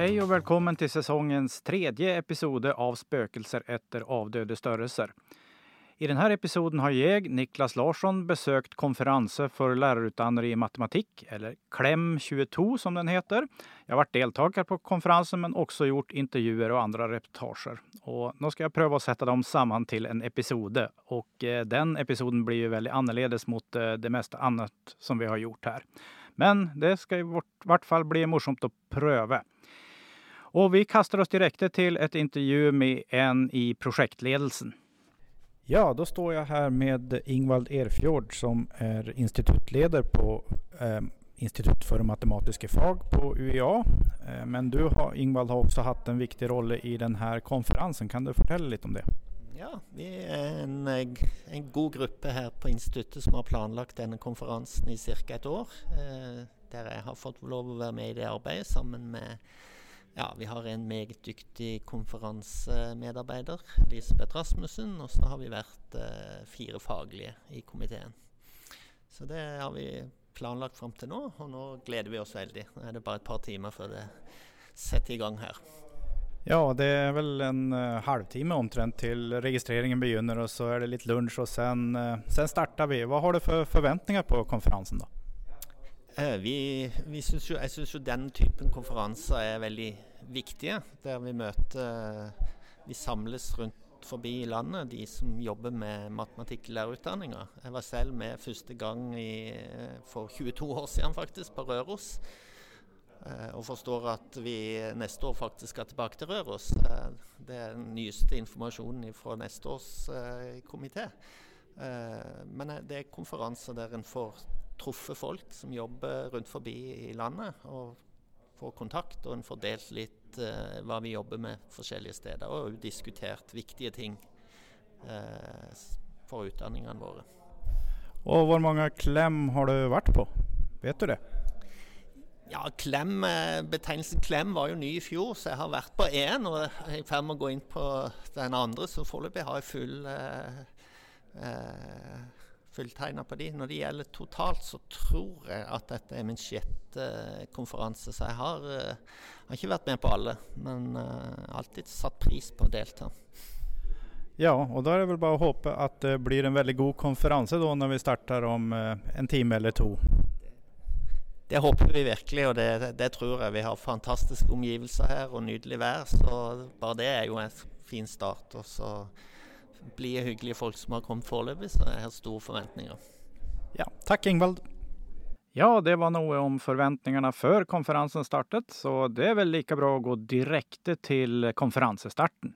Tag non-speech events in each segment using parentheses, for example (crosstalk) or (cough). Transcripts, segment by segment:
Hei og velkommen til sesongens tredje episode av Spøkelser etter avdøde størrelser. I denne episoden har jeg, Niklas Larsson, besøkt konferanse for lærerutdannere i matematikk, eller KLEM 22 som den heter. Jeg har vært deltaker på konferansen, men også gjort intervjuer og andre reportasjer. Og nå skal jeg prøve å sette dem sammen til en episode, og eh, den episoden blir jo veldig annerledes mot eh, det meste annet som vi har gjort her. Men det skal i hvert fall bli morsomt å prøve. Og vi kaster oss direkte til et intervju med en i prosjektledelsen. Ja, da står jeg her med Ingvald Erfjord, som er instituttleder på eh, Institutt for matematiske fag på UiA. Eh, men du, har, Ingvald, har også hatt en viktig rolle i denne konferansen. Kan du fortelle litt om det? Ja, vi er en, en, god gruppe her på instituttet som har planlagt denne konferansen i ca. et år. Eh, der jeg har fått lov å være med i det arbeidet sammen med ja, vi har en meget dyktig konferansemedarbeider, Elisabeth Rasmussen. Og så har vi vært eh, fire faglige i komiteen. Så det har vi planlagt fram til nå, og nå gleder vi oss veldig. Nå er det bare et par timer før det setter i gang her. Ja, det er vel en uh, halvtime omtrent til registreringen begynner, og så er det litt lunsj, og sen, uh, sen starter vi. Hva har du for forventninger på konferansen, da? Eh, vi, vi synes jo, jeg syns jo den typen konferanser er veldig viktige. Der vi møter Vi samles rundt forbi i landet, de som jobber med matematikklærerutdanninga. Jeg var selv med første gang i, for 22 år siden faktisk, på Røros. Eh, og forstår at vi neste år faktisk skal tilbake til Røros. Eh, det er den nyeste informasjonen fra neste års komité. Men det er konferanser der en får truffet folk som jobber rundt forbi i landet, og får kontakt. Og en får delt litt eh, hva vi jobber med forskjellige steder, og diskutert viktige ting eh, for utdanningene våre. Og hvor mange klem har du vært på? Vet du det? Ja, klem, eh, Betegnelsen klem var jo ny i fjor, så jeg har vært på én. Og er i ferd med å gå inn på den andre, så foreløpig har jeg full eh, eh, fulltegna på de. Når det gjelder totalt, så tror jeg at dette er min sjette uh, konferanse. Så jeg har, uh, har, ikke vært med på alle, men uh, alltid satt pris på å delta. Ja, og da er det vel bare å håpe at det blir en veldig god konferanse da når vi starter om en time eller to. Det håper vi virkelig, og det, det, det, tror jeg. Vi har fantastiske omgivelser her og nydelig vær. Så bare det er jo en fin start. Og så blide, hyggelige folk som har kommet foreløpig, så jeg har store forventninger. Ja, takk Ingvald. Ja, det var noe om forventningene før konferansen startet, så det er vel like bra å gå direkte til konferansestarten.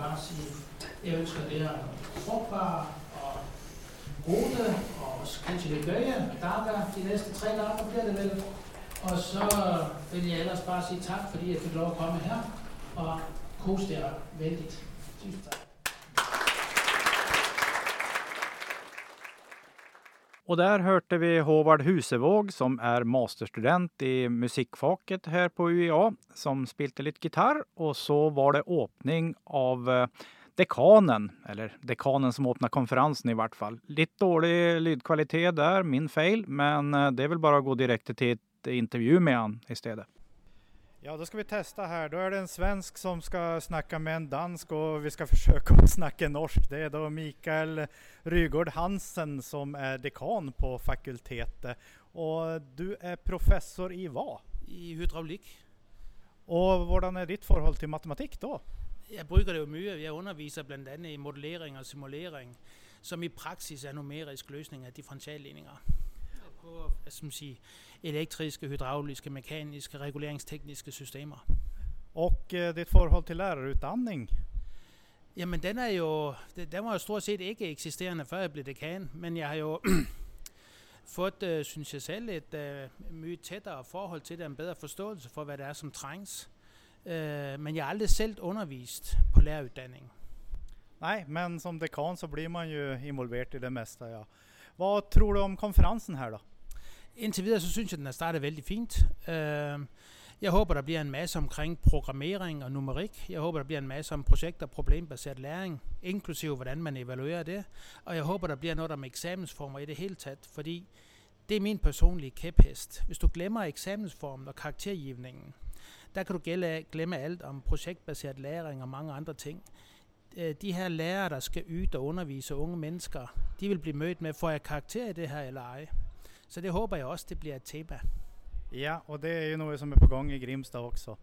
Bare sige, jeg ønsker dere frugtbare og rute og kanskje litt gøye dager de neste tre dager blir det vel. Og så vil jeg ellers bare si takk fordi jeg fikk lov å komme her og kose dere veldig. Tusen takk. Og der hørte vi Håvard Husevåg, som er masterstudent i musikkfaget her på UiA, som spilte litt gitar. Og så var det åpning av eh, dekanen, eller dekanen som åpna konferansen i hvert fall. Litt dårlig lydkvalitet der, min feil, men eh, det er vel bare å gå direkte til et intervju med han i stedet. Ja, da skal vi teste her. Da er det en svensk som skal snakke med en dansk, og vi skal (laughs) forsøke å snakke norsk. Det er da Mikael Rygård Hansen som er dekan på fakultetet. Og du er professor i hva? I hydraulikk. Og hvordan er ditt forhold til matematikk da? Jeg bruker det jo mye. Jeg underviser bl.a. i modellering og simulering, som i praksis er numerisk løsning av differensialligninger på si, elektriske, hydrauliske, mekaniske, reguleringstekniske systemer. Og eh, ditt forhold til lærerutdanning? Jamen, den er jo Den var jo stort sett ikke eksisterende før jeg ble dekan. Men jeg har jo fått, uh, syns jeg selv, et uh, mye tettere forhold til det, en bedre forståelse for hva det er som trengs. Men jeg har aldri selv undervist på lærerutdanning. Nei, men som dekan så blir man jo involvert i det meste. Ja. Hva tror du om konferansen her, da? Indtil videre så synes jeg, den er startet veldig fint. Jeg håper, der bliver en masse omkring programmering og numerikk. Jeg håper, der bliver en masse om projekt- og problembasert læring, inklusive hvordan man evaluerer det. Og jeg håper, der bliver noget om eksamensformer i det hele tatt, fordi det er min personlige kæphest. Hvis du glemmer eksamensformen og karaktergivningen, der kan du glemme alt om prosjektbasert læring og mange andre ting. Øh, de her lærere, der skal ut og undervise unge mennesker, de vil bli møtt med får jeg karakter i det her eller ei. Så det håper jeg også det blir et tema. Ja, og det er jo noe som er på gang i Grimstad også.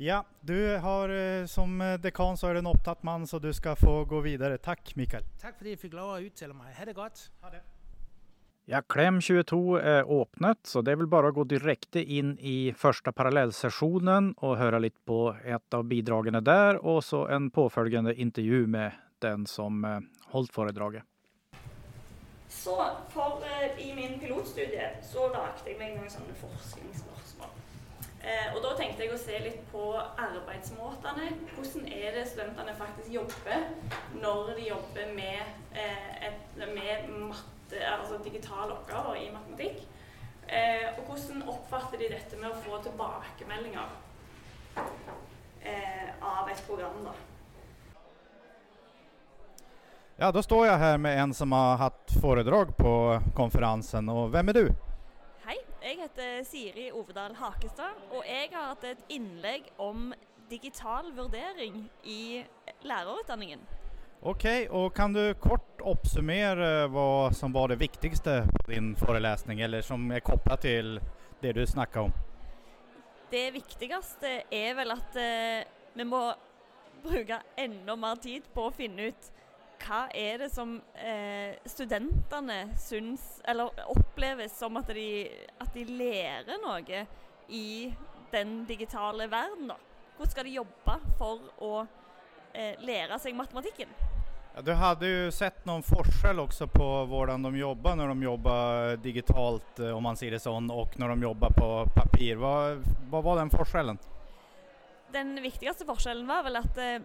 Ja, du har eh, som dekan så er du en opptatt mann, så du skal få gå videre. Takk, Mikael. Takk fordi jeg fikk lov å uttale meg. Ha det godt. Ha det. Ja, Klem 22 er åpnet, så det er vel bare å gå direkte inn i første parallellsesjonen og høre litt på et av bidragene der, og så en påfølgende intervju med den som eh, holdt foredraget. Så for eh, i min pilotstudie så lagde jeg meg noen sånne forskningsspørsmål. Eh, og da tenkte jeg å se litt på arbeidsmåtene. Hvordan er det studentene faktisk jobber når de jobber med, eh, et, med matte altså digitale oppgaver i matematikk. Eh, og hvordan oppfatter de dette med å få tilbakemeldinger eh, av et program, da. Ja, da står jeg her med en som har hatt foredrag på konferansen. Og hvem er du? Hei, jeg heter Siri Ovedal Hakestad, og jeg har hatt et innlegg om digital vurdering i lærerutdanningen. Ok, og kan du kort oppsummere hva som var det viktigste på din forelesning, eller som er kobla til det du snakka om? Det viktigste er vel at eh, vi må (laughs) bruke enda mer tid på å finne ut hva er det som eh, studentene syns, eller oppleves som at de, at de lærer noe i den digitale verden. da. Hvordan skal de jobbe for å eh, lære seg matematikken? Ja, du hadde jo sett noen forskjell også på hvordan de jobber når de jobber digitalt, eh, om man sier det sånn, og når de jobber på papir. Hva, hva var den forskjellen? Den viktigste forskjellen var vel at eh,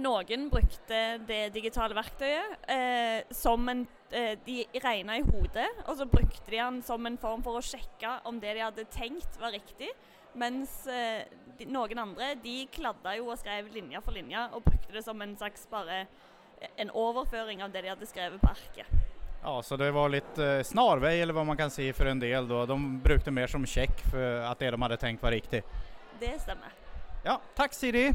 noen brukte det digitale verktøyet eh, som en eh, De regna i hodet, og så brukte de den som en form for å sjekke om det de hadde tenkt var riktig. Mens eh, de, noen andre de kladda jo og skrev linje for linje og brukte det som en slags bare en overføring av det de hadde skrevet på arket. Ja, Så det var litt eh, snarvei, eller hva man kan si, for en del. Da. De brukte mer som sjekk for at det de hadde tenkt var riktig. Det stemmer. Ja, takk Siri.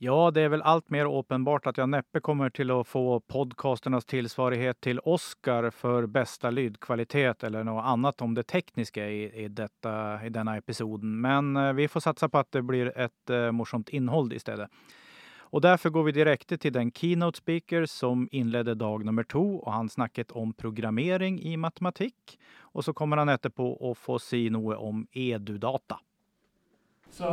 Ja, det er vel alt mer åpenbart at jeg neppe kommer til å få podkasternes tilsvarighet til Oscar for beste lydkvalitet eller noe annet om det tekniske i, i, dette, i denne episoden. Men eh, vi får satse på at det blir et uh, morsomt innhold i stedet. Og Derfor går vi direkte til den keynote speaker som innledet dag nummer to. og Han snakket om programmering i matematikk. Og så kommer han etterpå å få si noe om edudata. Så,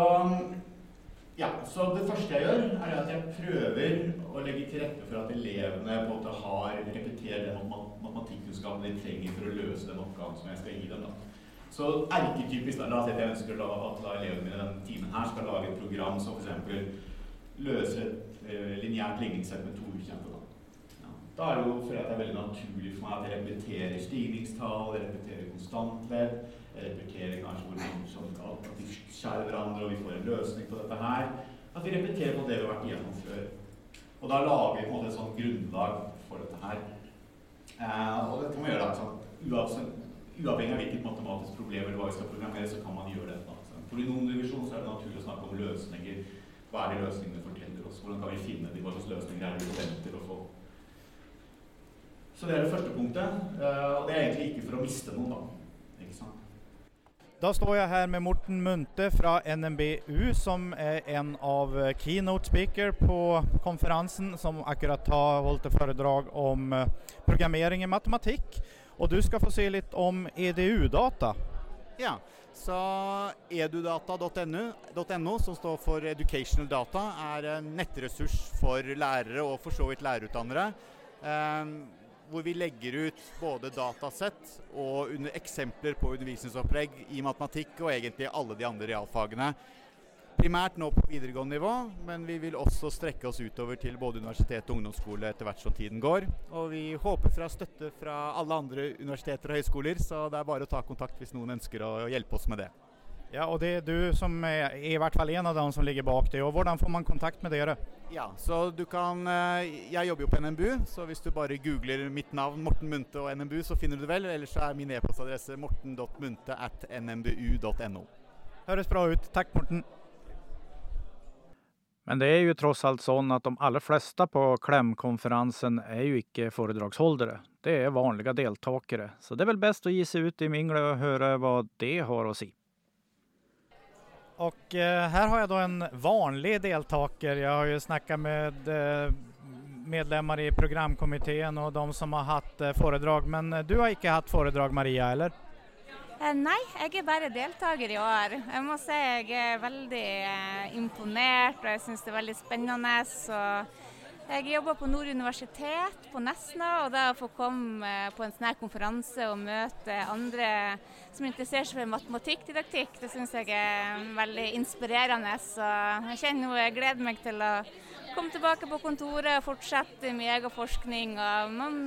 ja, så det første jeg gjør, er at jeg prøver å legge til rette for at elevene på en måte har repeterer den matematikkunnskapen de trenger for å løse den oppgaven som jeg skal gi dem. da. Så erketypisk, da, la oss si at jeg ønsker at elevene mine denne timen her skal lage et program som f.eks løser et eh, lineært ligningssett med to ukjente. Da. Ja. da er det jo fordi det er veldig naturlig for meg at jeg repeterer stigningstall, repeterer konstantledd, jeg repeterer kanskje hvor sånn at de skjærer hverandre og vi får en løsning på dette her. At vi repeterer på det vi har vært igjennom før. Og da lager vi på en måte et sånt grunnlag for dette her. Eh, og dette må gjøre sånn, Uavhengig av hvilket matematisk problem eller hva vi skal programmere, så kan man gjøre dette. Så for I noen divisjoner er det naturlig å snakke om løsninger hva er de løsningene forteller oss? Hvordan kan vi finne de? Hva slags løsninger er det vi forventer å få? Så det er det første punktet. Eh, og det er egentlig ikke for å miste noen, da. Ikke sant? Da står jeg her med Morten Munte fra NMBU, som er en av keynote speaker på konferansen, som akkurat har holdt et foredrag om eh, programmering i matematikk. Og du skal få si litt om EDU-data. Ja, så edudata.no, som står for Educational Data, er en nettressurs for lærere og for så vidt lærerutdannere. Eh, hvor vi legger ut både datasett og eksempler på undervisningsopplegg i matematikk og egentlig alle de andre realfagene primært nå på videregående nivå, men vi vil også strekke oss utover til både universitet og ungdomsskole etter hvert som tiden går. Og vi håper fra støtte fra alle andre universiteter og høyskoler, så det er bare å ta kontakt hvis noen ønsker å hjelpe oss med det. Ja, og det er du som er i hvert fall en av dem som ligger bak det. Og hvordan får man kontakt med dere? Ja, så du kan eh, Jeg jobber jo på NMBU, så hvis du bare googler mitt navn, Morten Munte og NMBU, så finner du det vel. Ellers er min e-postadresse morten.munte at nmbu.no. Høres bra ut. Takk, Morten. Men det er jo tross alt sånn at de aller fleste på Klemkonferansen er jo ikke foredragsholdere. Det er vanlige deltakere. Så det er vel best å gi seg ut i minglet og høre hva det har å si. Og eh, her har jeg da en vanlig deltaker. Jeg har jo snakket med eh, medlemmer i programkomiteen og de som har hatt eh, foredrag. Men eh, du har ikke hatt foredrag, Maria, eller? Eh, nei, jeg er bare deltaker i år. Jeg må si jeg er veldig eh, imponert og jeg syns det er veldig spennende. Så jeg jobber på Nord universitet på Nesna, og da å få komme eh, på en sånn her konferanse og møte andre som interesserer seg for matematikkdidaktikk, det syns jeg er veldig inspirerende. Så jeg kjenner nå jeg gleder meg til å komme tilbake på kontoret og fortsette med egen forskning. Og man,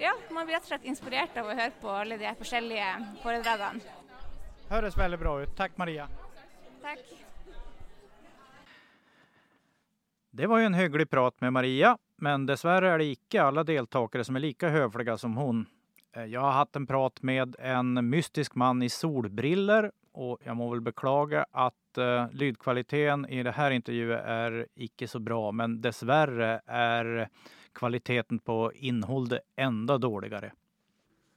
ja, man blir rett og slett inspirert av å høre på alle de forskjellige foredragene. Høres veldig bra ut. Takk, Maria. Takk. Det var jo en hyggelig prat med Maria, men dessverre er det ikke alle deltakere som er like høflige som hun. Eh, jeg har hatt en prat med en mystisk mann i solbriller, og jeg må vel beklage at uh, lydkvaliteten i det her intervjuet er ikke så bra, men dessverre er kvaliteten på innholdet enda dårligere.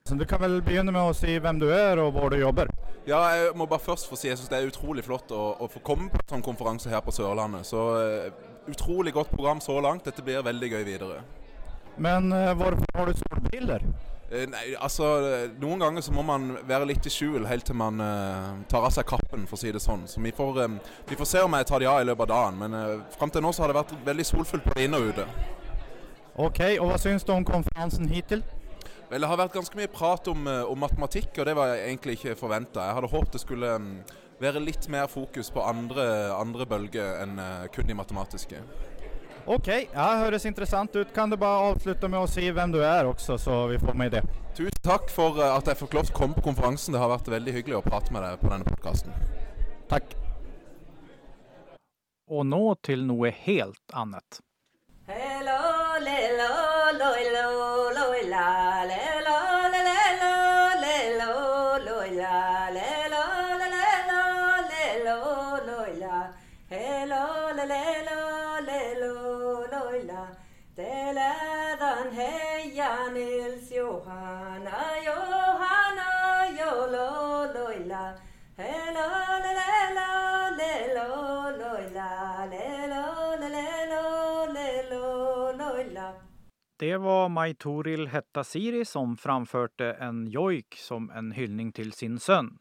Så du kan vel begynne med å si hvem du er og hvor du jobber? Ja, jeg må bare først få si jeg syns det er utrolig flott å, å, få komme på en sånn konferanse her på Sørlandet. Så uh, utrolig godt program så langt. Dette blir veldig gøy videre. Men uh, hvorfor har du solbriller? Uh, nei, altså Noen ganger så må man være litt i skjul helt til man tar av seg kappen, for å si det sånn. Så vi får, vi får se om jeg tar de av i løpet av dagen. Men uh, fram til nå så har det vært veldig solfullt både inne og ute. Ok, og hva syns du om konferansen hittil? Vel, Det har vært ganske mye prat om, om matematikk, og det var jeg egentlig ikke forventa. Jeg hadde håpet det skulle um, være litt mer fokus på andre, andre bølger enn uh, kun de matematiske. Ok, ja, høres interessant ut. Kan du bare avslutte med å si hvem du er også, så vi får med det? Tusen takk for uh, at jeg fikk lov til å komme på konferansen. Det har vært veldig hyggelig å prate med deg på denne podkasten. Takk. Og nå til noe helt annet. Hello, Det var Mai Toril Hettasiri som framførte en joik som en hyllning til sin sønn.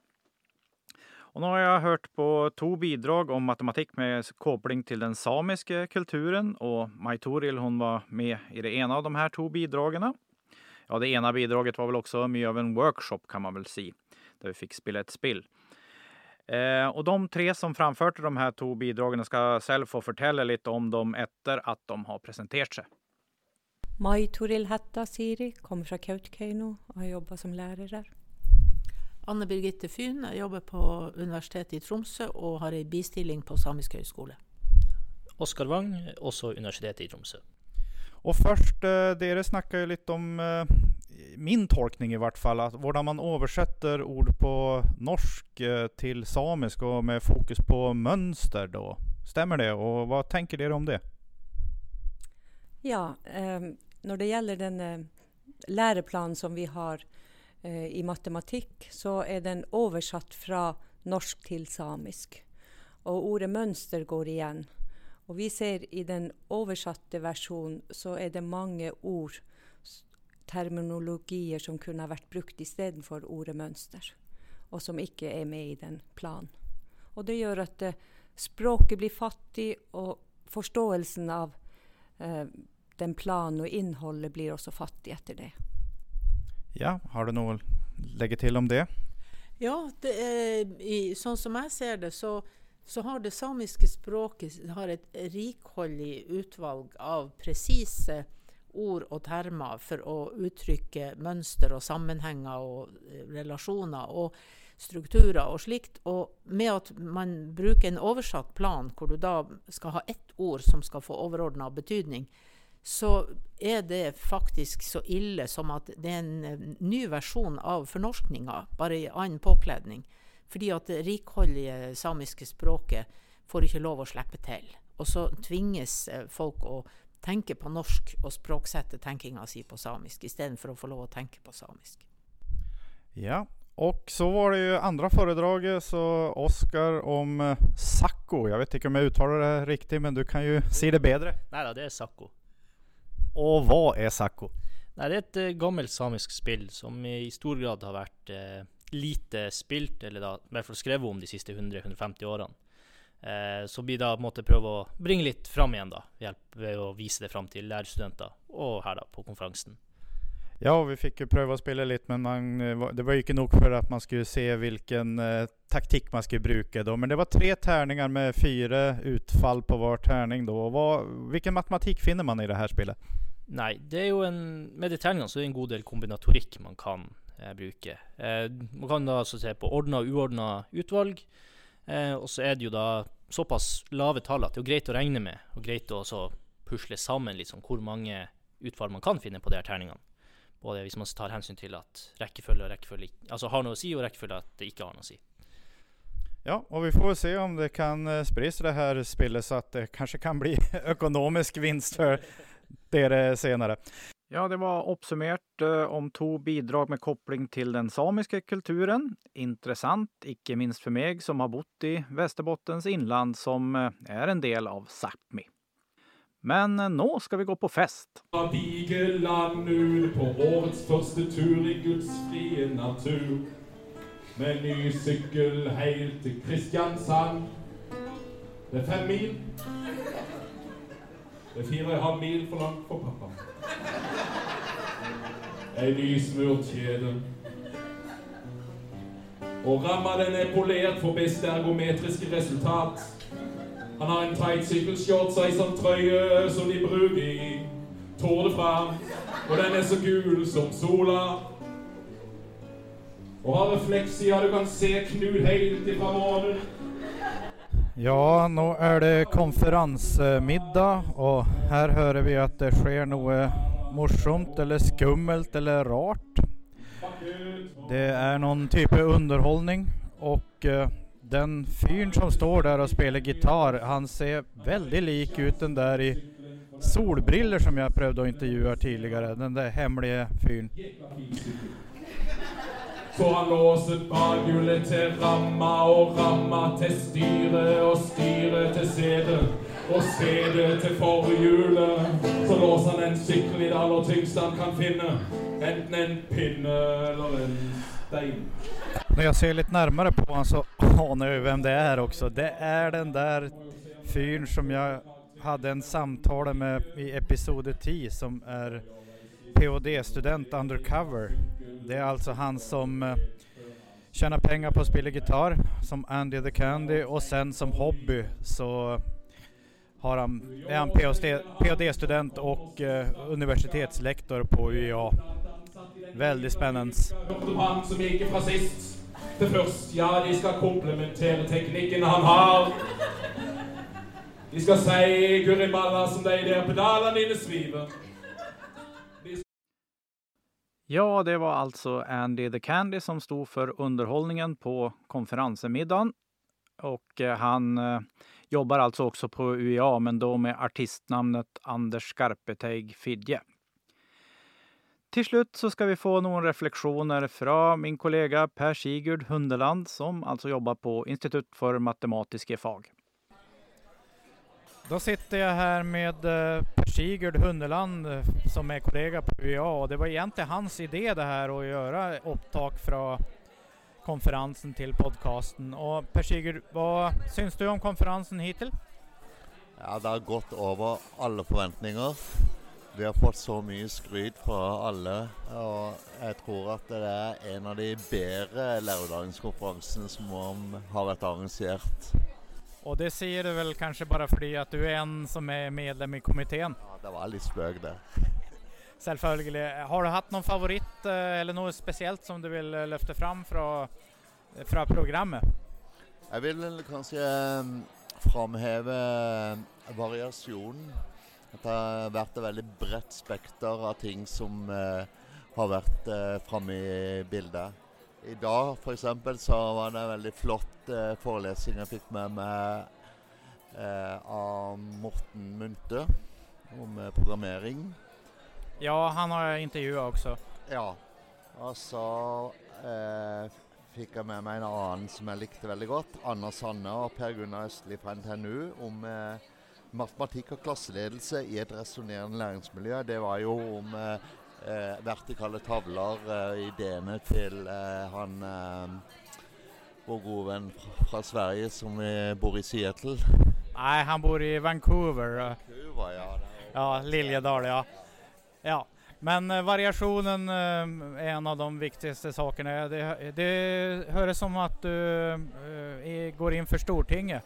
Og nå har jeg hørt på to bidrag om matematikk med kobling til den samiske kulturen, og Mai Toril hun var med i det ene av de her to bidragene. Ja, det ene bidraget var vel også mye av en workshop, kan man vel si, der vi fikk spille et spill. Eh, og de tre som framførte de her to bidragene, skal selv få fortelle litt om dem etter at de har presentert seg. Mai Toril Hetta Siri, kommer fra Kautokeino og har jobba som lærer der. Anne Birgitte Fyn, jobber på Universitetet i Tromsø og har ei bistilling på Samisk høgskole. Oskar Wang, også Universitetet i Tromsø. Og først, eh, dere snakka jo litt om eh, min tolkning i hvert fall, at hvordan man oversetter ord på norsk eh, til samisk, og med fokus på mønster, da. Stemmer det, og hva tenker dere om det? Ja, eh, når det gjelder den eh, læreplanen som vi har eh, i matematikk, så er den oversatt fra norsk til samisk. Og ordet mønster går igjen. Og vi ser i den oversatte versjonen så er det mange ord, terminologier, som kunne ha vært brukt istedenfor ordet mønster. Og som ikke er med i den planen. Og det gjør at eh, språket blir fattig, og forståelsen av eh, den planen og innholdet blir også fattig etter det. Ja, har du noe å legge til om det? Ja, det er, i, sånn som jeg ser det, så så har det samiske språket et rikholdig utvalg av presise ord og termer for å uttrykke mønster og sammenhenger og eh, relasjoner og strukturer og slikt. Og med at man bruker en oversatt plan, hvor du da skal ha ett ord som skal få overordna betydning, så er det faktisk så ille som at det er en eh, ny versjon av fornorskninga, bare i annen påkledning. Fordi at det rikholdige samiske språket får ikke lov å slippe til. Og så tvinges eh, folk å tenke på norsk og språksette tenkinga si på samisk, istedenfor å få lov å tenke på samisk. Ja, og så var det jo andre foredraget, så Oskar om uh, Sakko. Jeg vet ikke om jeg uttaler det riktig, men du kan jo si det bedre. Nei da, det er Sakko. Og hva er Sakko? Nei, Det er et uh, gammelt samisk spill som i stor grad har vært uh, lite spilt, eller da, i hvert fall skrevet om de siste 100-150 årene. Uh, så blir da på en måte prøve å bringe litt fram igjen, da, ved å vise det fram til lærerstudenter og her da på konferansen. Ja, vi fikk jo prøve å spille litt, men man, det var jo ikke nok for at man skulle se hvilken taktikk man skulle bruke. Då. Men det var tre terninger med fire utfall på hver terning. Hva, hvilken matematikk finner man i det her spillet? Nei, det er jo en, med de treningene så er det en god del kombinatorikk man kan eh, bruke. Eh, man kan da altså se på ordna og uordna utvalg. Eh, og så er det jo da såpass lave tall at det er greit å regne med, og greit å pusle sammen liksom, hvor mange utfall man kan finne på de her terningene. Både hvis man tar hensyn til at rekkefølge og rekkefølge altså har noe å si, og rekkefølge at det ikke har noe å si. Ja, og vi får se om det kan eh, spres det her spillet, så at det kanskje kan bli (laughs) økonomisk vinst for dere senere. Ja, det var oppsummert eh, om to bidrag med kopling til den samiske kulturen. Interessant, ikke minst for meg som har bodd i Västerbottens innland, som eh, er en del av Sápmi. Men eh, nå skal vi gå på fest. Vigeland nu på årets første tur i Guds frie natur. Med ny sykkel helt til Kristiansand. Det er fem mil. Det er fire og en halv mil for langt for pappa. Ei nysmurt kjede. Og ramma den er polert for beste ergometriske resultat. Han har en tight sykkelshorts og ei sånn trøye som de bruker i Tour de France. Og den er så gul som sola. Og har refleksia du kan se Knut helt ifra månen. Ja, nå er det konferansemiddag, og her hører vi at det skjer noe morsomt eller skummelt eller rart. Det er noen type underholdning, og uh, den fyren som står der og spiller gitar, han ser veldig lik ut den der i solbriller som jeg prøvde å intervjue tidligere. Den der hemmelige fyren. Så han låser bakhjulet til ramma og ramma til styret og styret til setet. Og setet til forhjulet. Så låser han en sykkel i det aller tyngste han kan finne. Enten en pinne eller en stein. Når jeg ser litt nærmere på han så aner jeg hvem det er også. Det er den der fyren som jeg hadde en samtale med i episode 10, som er ph.d.-student undercover. Det er altså han som tjener tjänar pengar på å spille gitarr som Andy the Candy og sen som hobby så har han, er han PhD-student og uh, universitetslektor på UiA. Veldig spennende. Han som gikk fra sist til først, ja, de skal komplementere teknikken han har. De skal si Guri malla som de der pedalene dine sviver. Ja, det var altså Andy the Candy som sto for underholdningen på konferansemiddagen. Og eh, han eh, jobber altså også på UiA, men da med artistnavnet Anders Skarpeteig Fidje. Til slutt så skal vi få noen refleksjoner fra min kollega Per Sigurd Hundeland, som altså jobber på Institutt for matematiske fag. Da sitter jeg her med uh, Per Sigurd Hundeland uh, som er kollega på UiA. og Det var egentlig hans idé det her å gjøre opptak fra konferansen til podkasten. Per Sigurd, hva syns du om konferansen hittil? Ja, Det har gått over alle forventninger. Vi har fått så mye skryt fra alle. Og jeg tror at det er en av de bedre lærerutdanningskonferansene som har vært arrangert. Og det sier du vel kanskje bare fordi at du er en som er medlem i komiteen? Ja, det var litt spøk, det. (laughs) Selvfølgelig. Har du hatt noen favoritt eh, eller noe spesielt som du vil eh, løfte fram fra, fra programmet? Jeg vil kanskje um, framheve variasjonen. At det har vært et veldig bredt spekter av ting som har vært framme i bildet. I dag f.eks. så var det en veldig flott eh, forelesning jeg fikk med meg av Morten Munthe om programmering. Ja, han har jeg intervjua også. Ja. Og så eh, fikk jeg med meg en annen som jeg likte veldig godt. Anna Sanne og Per Gunnar Østli fra NTNU om eh, matematikk og klasseledelse i et resonnerende læringsmiljø. Det var jo om eh, eh vertikale tavler, eh, ideene til eh, han vår gode venn fra Sverige som bor i Seattle. Nei, han bor i Vancouver. Vancouver ja. Ja, Liljedal, ja. ja. Men uh, variasjonen er en av de viktigste sakene. Det, det høres som at du går inn for Stortinget.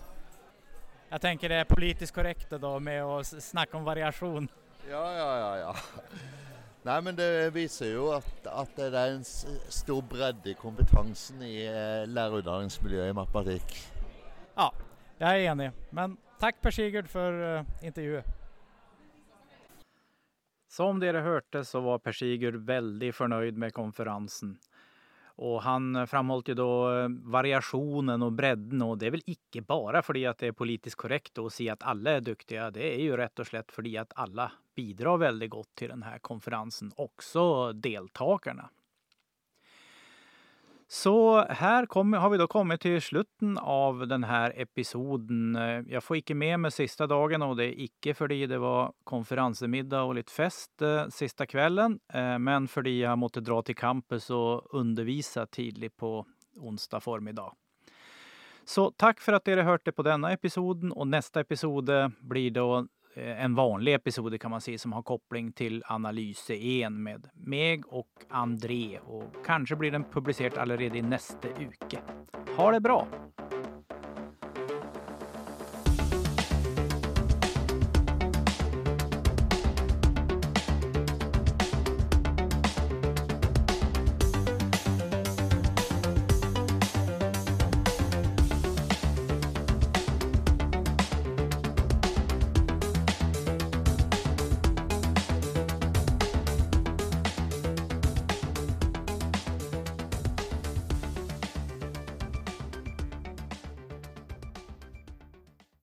Jeg tenker det er politisk korrekt da, med å snakke om variasjon. Ja, ja, ja. ja. Nei, men det viser jo at, at det er en stor bredde i kompetansen i lærerutdanningsmiljøet i matematikk. Ja, jeg er enig. Men takk Per Sigurd for intervjuet. Som dere hørte så var Per Sigurd veldig fornøyd med konferansen. Og han framholdt jo da eh, variasjonen og bredden, og det er vel ikke bare fordi at det er politisk korrekt å si at alle er dyktige, det er jo rett og slett fordi at alle bidrar veldig godt til denne konferansen, også deltakerne. Så her kom, har vi da kommet til slutten av denne episoden. Jeg får ikke med meg siste dagen, og det er ikke fordi det var konferansemiddag og litt fest eh, siste kvelden, eh, men fordi jeg måtte dra til campus og undervise tidlig på onsdag formiddag. Så takk for at dere hørte på denne episoden, og neste episode blir da en vanlig episode kan man si som har koppling til Analyse 1 med meg og André. Og kanskje blir den publisert allerede i neste uke. Ha det bra!